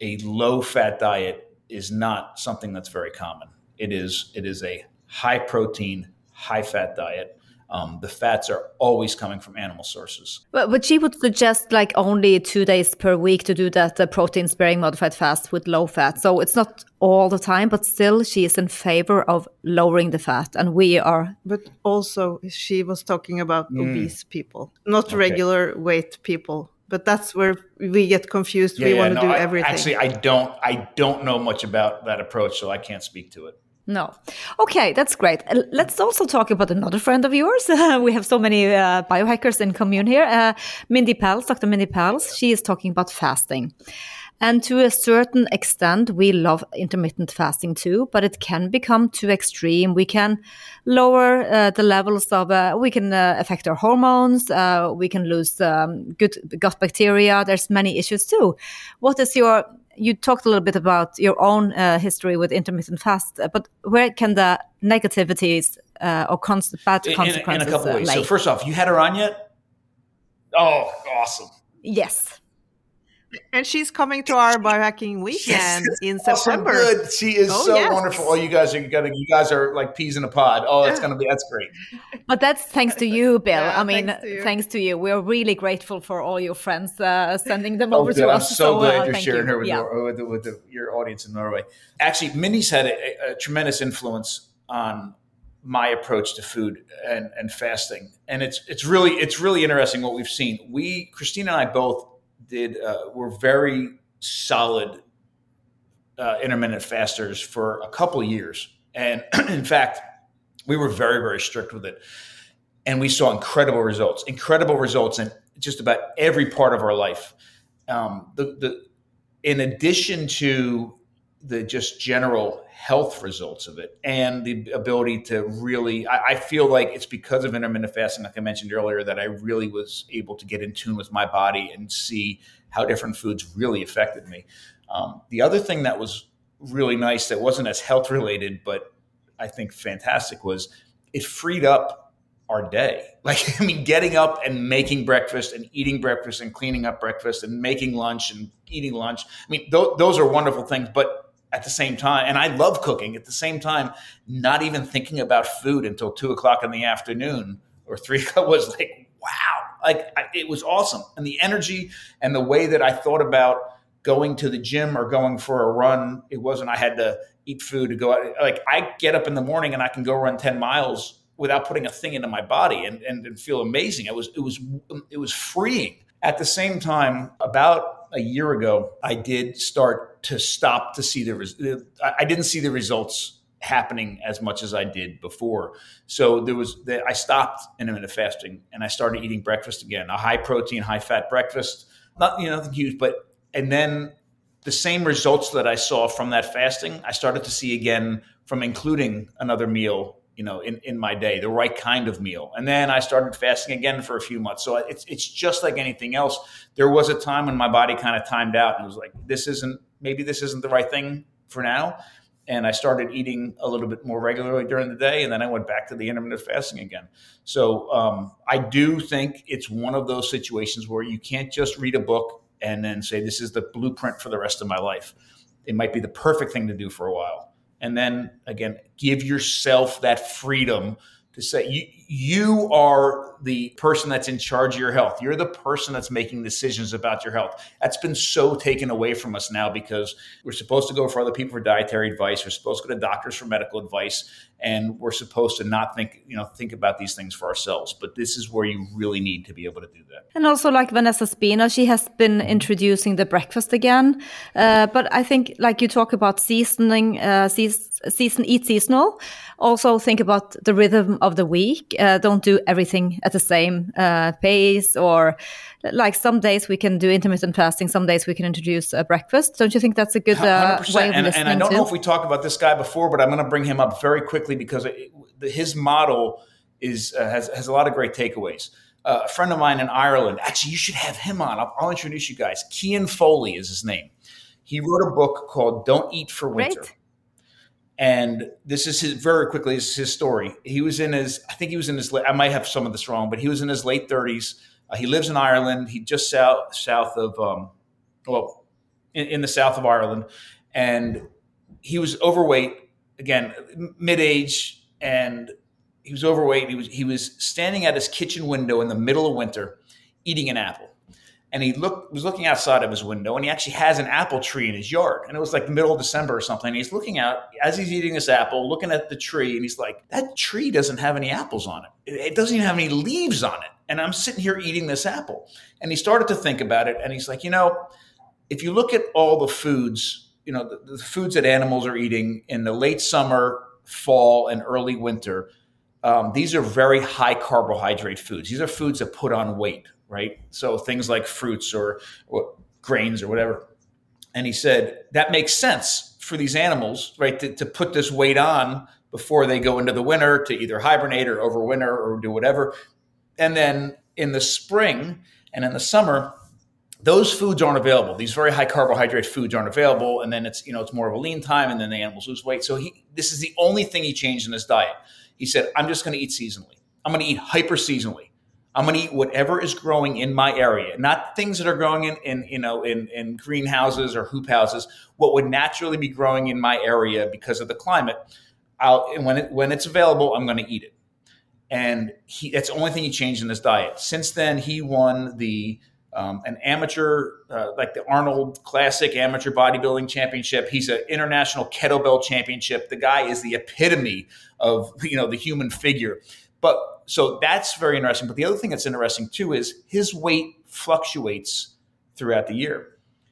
a low fat diet is not something that's very common. It is it is a high protein, high fat diet um, the fats are always coming from animal sources. But, but she would suggest like only two days per week to do that uh, protein sparing modified fast with low fat. So it's not all the time, but still she is in favor of lowering the fat. And we are. But also, she was talking about mm. obese people, not okay. regular weight people but that's where we get confused. Yeah, we yeah, want to no, do I, everything. Actually, I don't. I don't know much about that approach, so I can't speak to it. No. Okay, that's great. Uh, let's also talk about another friend of yours. we have so many uh, biohackers in commune here. Uh, Mindy Pelz, Dr. Mindy Pelz, she is talking about fasting. And to a certain extent, we love intermittent fasting too, but it can become too extreme. We can lower uh, the levels of, uh, we can uh, affect our hormones, we can lose um, good gut bacteria. There's many issues too. What is your you talked a little bit about your own uh, history with intermittent fast, uh, but where can the negativities uh, or cons- bad consequences in, in a couple uh, ways? So first off, you had her on yet? Oh, awesome! Yes. And she's coming to our biohacking weekend yes, in September. Good. She is oh, so yes. wonderful. Oh, you guys are gonna, you guys are like peas in a pod. Oh, that's gonna be that's great. But that's thanks to you, Bill. Yeah, I mean, thanks to, thanks to, you. We're really grateful for all your friends uh, sending them oh, over to I'm us. I'm so, glad uh, you're sharing you. her with, yeah. your, with, the, with the, your audience in Norway. Actually, Mindy's had a, a tremendous influence on my approach to food and, and fasting. And it's it's really it's really interesting what we've seen. We Christina and I both did uh, were very solid uh, intermittent fasters for a couple years, and in fact, we were very very strict with it, and we saw incredible results. Incredible results in just about every part of our life. Um, the the in addition to the just general health results of it and the ability to really I, I, feel like it's because of intermittent fasting like i mentioned earlier that i really was able to get in tune with my body and see how different foods really affected me. Um, the other thing that was really nice that wasn't as health related but i think fantastic was it freed up our day. Like i mean getting up and making breakfast and eating breakfast and cleaning up breakfast and making lunch and eating lunch. I mean th- those are wonderful things but at the same time, and I love cooking at the same time, not even thinking about food until two o'clock in the afternoon or three o'clock was like, wow, like I, it was awesome. And the energy and the way that I thought about going to the gym or going for a run, it wasn't I had to eat food to go out. Like I get up in the morning and I can go run 10 miles without putting a thing into my body and, and, and feel amazing. It was, it was, it was freeing. At the same time, about a year ago, I did start to stop to see the res- I didn't see the results happening as much as I did before. So there was the, I stopped intermittent fasting and I started eating breakfast again, a high protein, high fat breakfast. Not you know nothing huge, but and then the same results that I saw from that fasting, I started to see again from including another meal you know, in, in my day, the right kind of meal. And then I started fasting again for a few months. So it's, it's just like anything else. There was a time when my body kind of timed out and was like, this isn't, maybe this isn't the right thing for now. And I started eating a little bit more regularly during the day. And then I went back to the intermittent fasting again. So um, I do think it's one of those situations where you can't just read a book and then say, this is the blueprint for the rest of my life. It might be the perfect thing to do for a while And then again, give yourself that freedom to say you you are the person that's in charge of your health. You're the person that's making decisions about your health. That's been so taken away from us now because we're supposed to go for other people for dietary advice. We're supposed to go to doctors for medical advice, and we're supposed to not think you know think about these things for ourselves. But this is where you really need to be able to do that. And also, like Vanessa Spina, she has been introducing the breakfast again. Uh, but I think, like you talk about seasoning, uh, season eat seasonal. Also, think about the rhythm of the week. Uh, don't do everything at the same uh, pace, or like some days we can do intermittent fasting, some days we can introduce a breakfast. Don't you think that's a good uh, way of and, listening? And I don't to? know if we talked about this guy before, but I'm going to bring him up very quickly because it, his model is uh, has has a lot of great takeaways. Uh, a friend of mine in Ireland, actually, you should have him on. I'll, I'll introduce you guys. Cian Foley is his name. He wrote a book called "Don't Eat for Winter." Great. And this is his very quickly this is his story. He was in his i think he was in his i might have some of this wrong but he was in his late 30s uh, he lives in ireland. He just south south of um, well in, in the south of ireland. And he was overweight again mid-age and he was overweight. He was he was standing at his kitchen window in the middle of winter eating an apple and he looked was looking outside of his window and he actually has an apple tree in his yard. And it was like the middle of december or something and he's looking out as he's eating this apple looking at the tree and he's like that tree doesn't have any apples on it it doesn't even have any leaves on it. And i'm sitting here eating this apple. And he started to think about it and he's like you know if you look at all the foods you know the, the foods that animals are eating in the late summer fall and early winter um, these are very high carbohydrate foods. These are foods that put on weight right? So things like fruits or, or grains or whatever. And he said that makes sense for these animals, right, to, to put this weight on before they go into the winter to either hibernate or overwinter or do whatever. And then in the spring and in the summer, those foods aren't available. These very high carbohydrate foods aren't available, and then it's you know it's more of a lean time, and then the animals lose weight. So he this is the only thing he changed in his diet. He said, "I'm just going to eat seasonally. I'm going to eat hyper seasonally. I'm going to eat whatever is growing in my area, not things that are growing in, in you know in, in greenhouses or hoop houses. What would naturally be growing in my area because of the climate. I'll and when it, when it's available, I'm going to eat it. And he, that's the only thing he changed in his diet. Since then, he won the um, an amateur, uh, like the Arnold Classic Amateur Bodybuilding Championship. He's an international kettlebell championship. The guy is the epitome of you know the human figure. But so that's very interesting. But the other thing that's interesting too is his weight fluctuates throughout the year.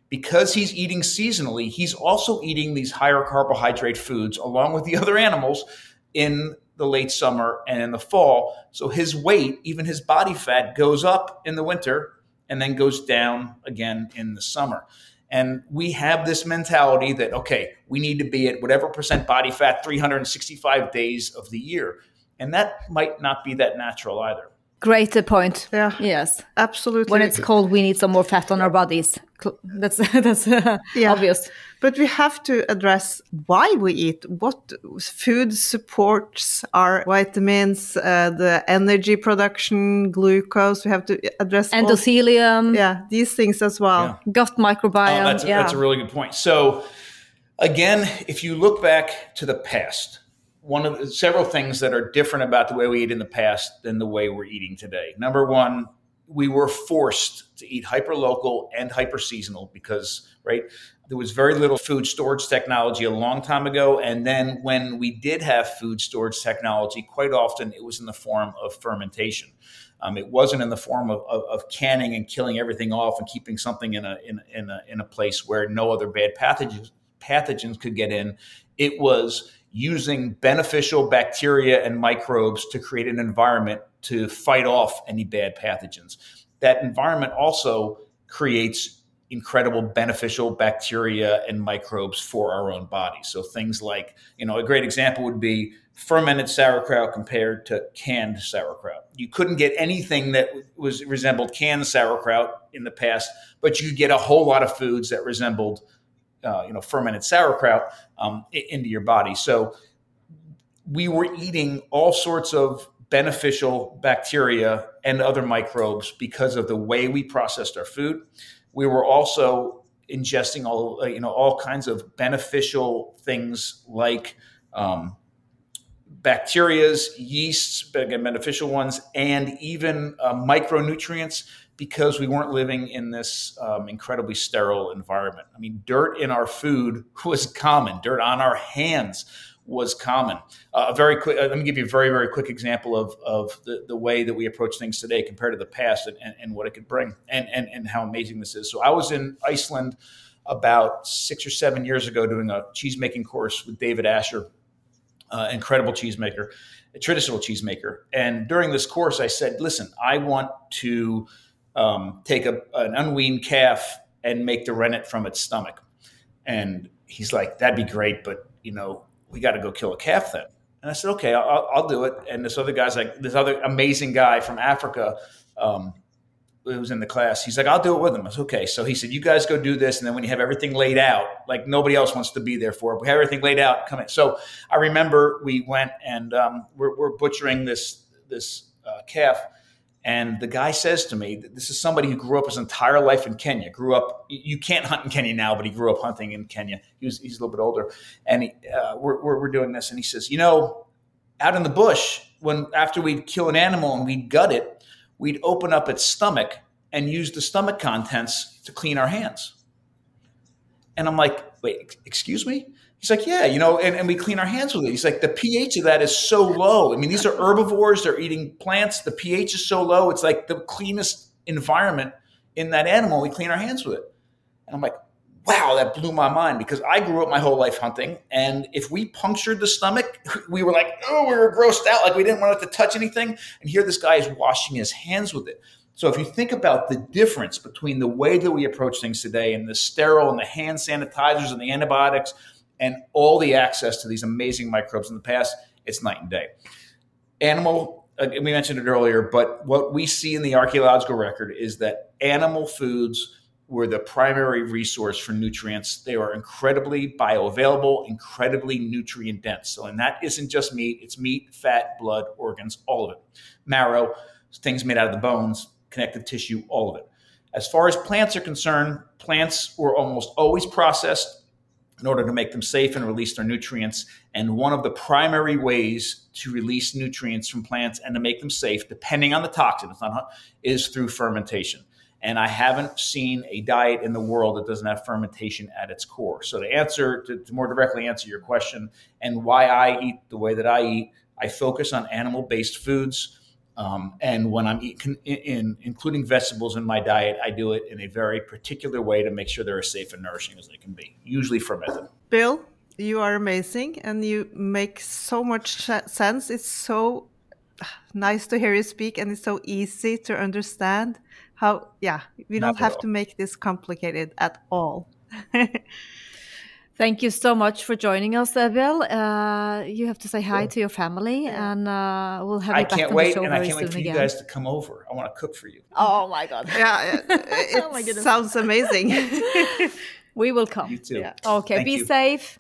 Because he's eating seasonally, he's also eating these higher carbohydrate foods along with the other animals in the late summer and in the fall. So his weight, even his body fat, goes up in the winter and then goes down again in the summer. And we have this mentality that, okay, we need to be at whatever percent body fat 365 days of the year. And that might not be that natural either. Great point. Yeah. Yes. Absolutely. When it's cold, we need some more fat on our bodies. That's that's uh, Yeah. obvious. But we have to address why we eat, what food supports our vitamins, uh, the energy production, glucose. We have to address all- Endothelium, yeah, these things as well. Yeah. gut microbiome. Oh, that's, a, yeah. that's a really good point. So, again, if you look back to the past, one of the, several things that are different about the way we eat in the past than the way we're eating today. Number one, we were forced to eat hyper local and hyper seasonal because, right, there was very little food storage technology a long time ago. And then when we did have food storage technology, quite often it was in the form of fermentation. Um, it wasn't in the form of, of, of canning and killing everything off and keeping something in a, in, in, a, in a place where no other bad pathogens, pathogens could get in. It was using beneficial bacteria and microbes to create an environment to fight off any bad pathogens. That environment also creates incredible beneficial bacteria and microbes for our own bodies. So things like, you know, a great example would be fermented sauerkraut compared to canned sauerkraut. You couldn't get anything that was resembled canned sauerkraut in the past, but you could get a whole lot of foods that resembled uh, you know fermented sauerkraut um, into your body. So we were eating all sorts of beneficial bacteria and other microbes because of the way we processed our food. We were also ingesting all uh, you know all kinds of beneficial things like um, bacterias, yeasts, again beneficial ones, and even uh, micronutrients because we weren't living in this um, incredibly sterile environment. I mean, dirt in our food was common. Dirt on our hands was common. Uh, a very quick, uh, let me give you a very, very quick example of, of the, the way that we approach things today compared to the past and, and, and what it could bring and, and, and how amazing this is. So I was in Iceland about six or seven years ago doing a cheese making course with David Asher, uh, incredible cheesemaker, a traditional cheesemaker. And during this course, I said, listen, I want to um, take a, an unweaned calf and make the rennet from its stomach. And he's like, that'd be great, but you know, we got to go kill a calf then. And I said, okay, I'll, I'll, do it. And this other guy's like, this other amazing guy from Africa, um, who was in the class, he's like, I'll do it with him. I said, okay. So he said, you guys go do this. And then when you have everything laid out, like nobody else wants to be there for it, we have everything laid out, come in. So I remember we went and um, we're, we're, butchering this, this uh, calf and the guy says to me, this is somebody who grew up his entire life in Kenya. Grew up, you can't hunt in Kenya now, but he grew up hunting in Kenya. He was, he's a little bit older, and he, uh, we're, we're, we're doing this, and he says, you know, out in the bush, when after we'd kill an animal and we'd gut it, we'd open up its stomach and use the stomach contents to clean our hands. And I'm like, wait, excuse me? He's like, yeah, you know, and, and we clean our hands with it. He's like, the pH of that is so low. I mean, these are herbivores, they're eating plants. The pH is so low. It's like the cleanest environment in that animal. We clean our hands with it. And I'm like, wow, that blew my mind because I grew up my whole life hunting. And if we punctured the stomach, we were like, oh, we were grossed out. Like we didn't want to touch anything. And here this guy is washing his hands with it. So if you think about the difference between the way that we approach things today and the sterile and the hand sanitizers and the antibiotics – and all the access to these amazing microbes in the past, it's night and day. Animal, uh, we mentioned it earlier, but what we see in the archaeological record is that animal foods were the primary resource for nutrients. They are incredibly bioavailable, incredibly nutrient dense. So, and that isn't just meat, it's meat, fat, blood, organs, all of it. Marrow, things made out of the bones, connective tissue, all of it. As far as plants are concerned, plants were almost always processed in order to make them safe and release their nutrients. And one of the primary ways to release nutrients from plants and to make them safe, depending on the toxin, not, is through fermentation. And I haven't seen a diet in the world that doesn't have fermentation at its core. So to answer, to, to more directly answer your question, and why I eat the way that I eat, I focus on animal-based foods um, and when I'm eating, in, in, including vegetables in my diet, I do it in a very particular way to make sure they're as safe and nourishing as they can be, usually fermented. Bill, you are amazing and you make so much sense. It's so nice to hear you speak and it's so easy to understand how, yeah, we don't have to make this complicated at all. Thank you so much for joining us, Bill. Uh, you have to say hi to your family, and uh, we'll have I back on wait, the show and I can't wait for again. you guys to come over. I want to cook for you. Oh my god! Yeah, it, oh my sounds amazing. we will come. You too. Yeah. Okay, Thank be you. safe.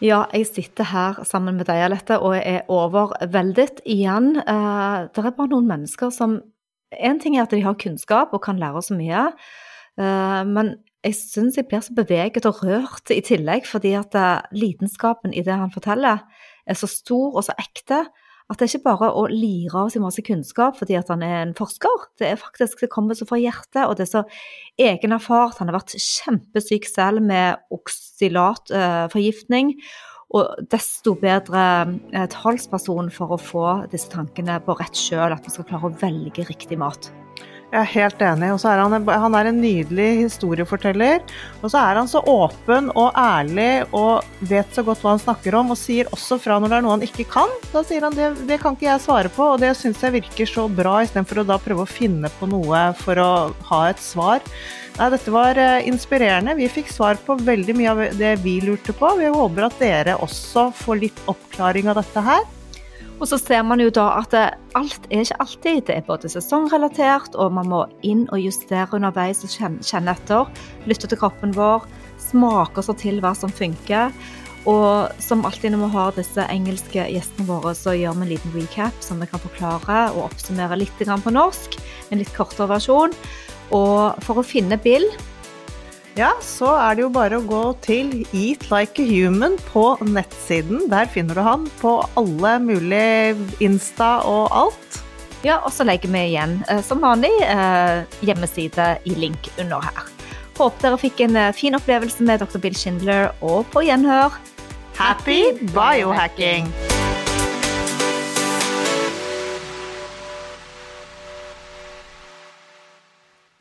Ja, jeg sitter her sammen med deg, Alette, og er overveldet igjen. Uh, det er bare noen mennesker som En ting er at de har kunnskap og kan lære så mye. Eh, men jeg syns jeg blir så beveget og rørt i tillegg, fordi at eh, lidenskapen i det han forteller, er så stor og så ekte. At det er ikke bare å lire av seg masse kunnskap fordi at han er en forsker. Det er faktisk, det kommer så fra hjertet, og det er så egenerfart. Han har vært kjempesyk selv med oksylatforgiftning. Og desto bedre talsperson for å få disse tankene på rett kjøl, at vi skal klare å velge riktig mat. Jeg er helt enig. Og så er han, han er en nydelig historieforteller. Og så er han så åpen og ærlig og vet så godt hva han snakker om, og sier også fra når det er noe han ikke kan. Da sier han det, det kan ikke jeg svare på, og det syns jeg virker så bra, istedenfor å da prøve å finne på noe for å ha et svar. Nei, dette var eh, inspirerende. Vi fikk svar på veldig mye av det vi lurte på. Vi håper at dere også får litt oppklaring av dette her. Og så ser man jo da at alt er ikke alltid. Det er både sesongrelatert, og man må inn og justere underveis og kjenne etter. Lytte til kroppen vår, smake oss til hva som funker. Og som alltid når vi har disse engelske gjestene våre, så gjør vi en liten recap som vi kan forklare og oppsummere litt på norsk. en litt kortere versjon. Og for å finne Bill Ja, så er det jo bare å gå til Eat Like a Human på nettsiden. Der finner du han på alle mulige Insta og alt. Ja, og så legger vi igjen eh, som vanlig eh, hjemmeside i link under her. Håper dere fikk en eh, fin opplevelse med Dr. Bill Schindler, og på gjenhør. Happy biohacking!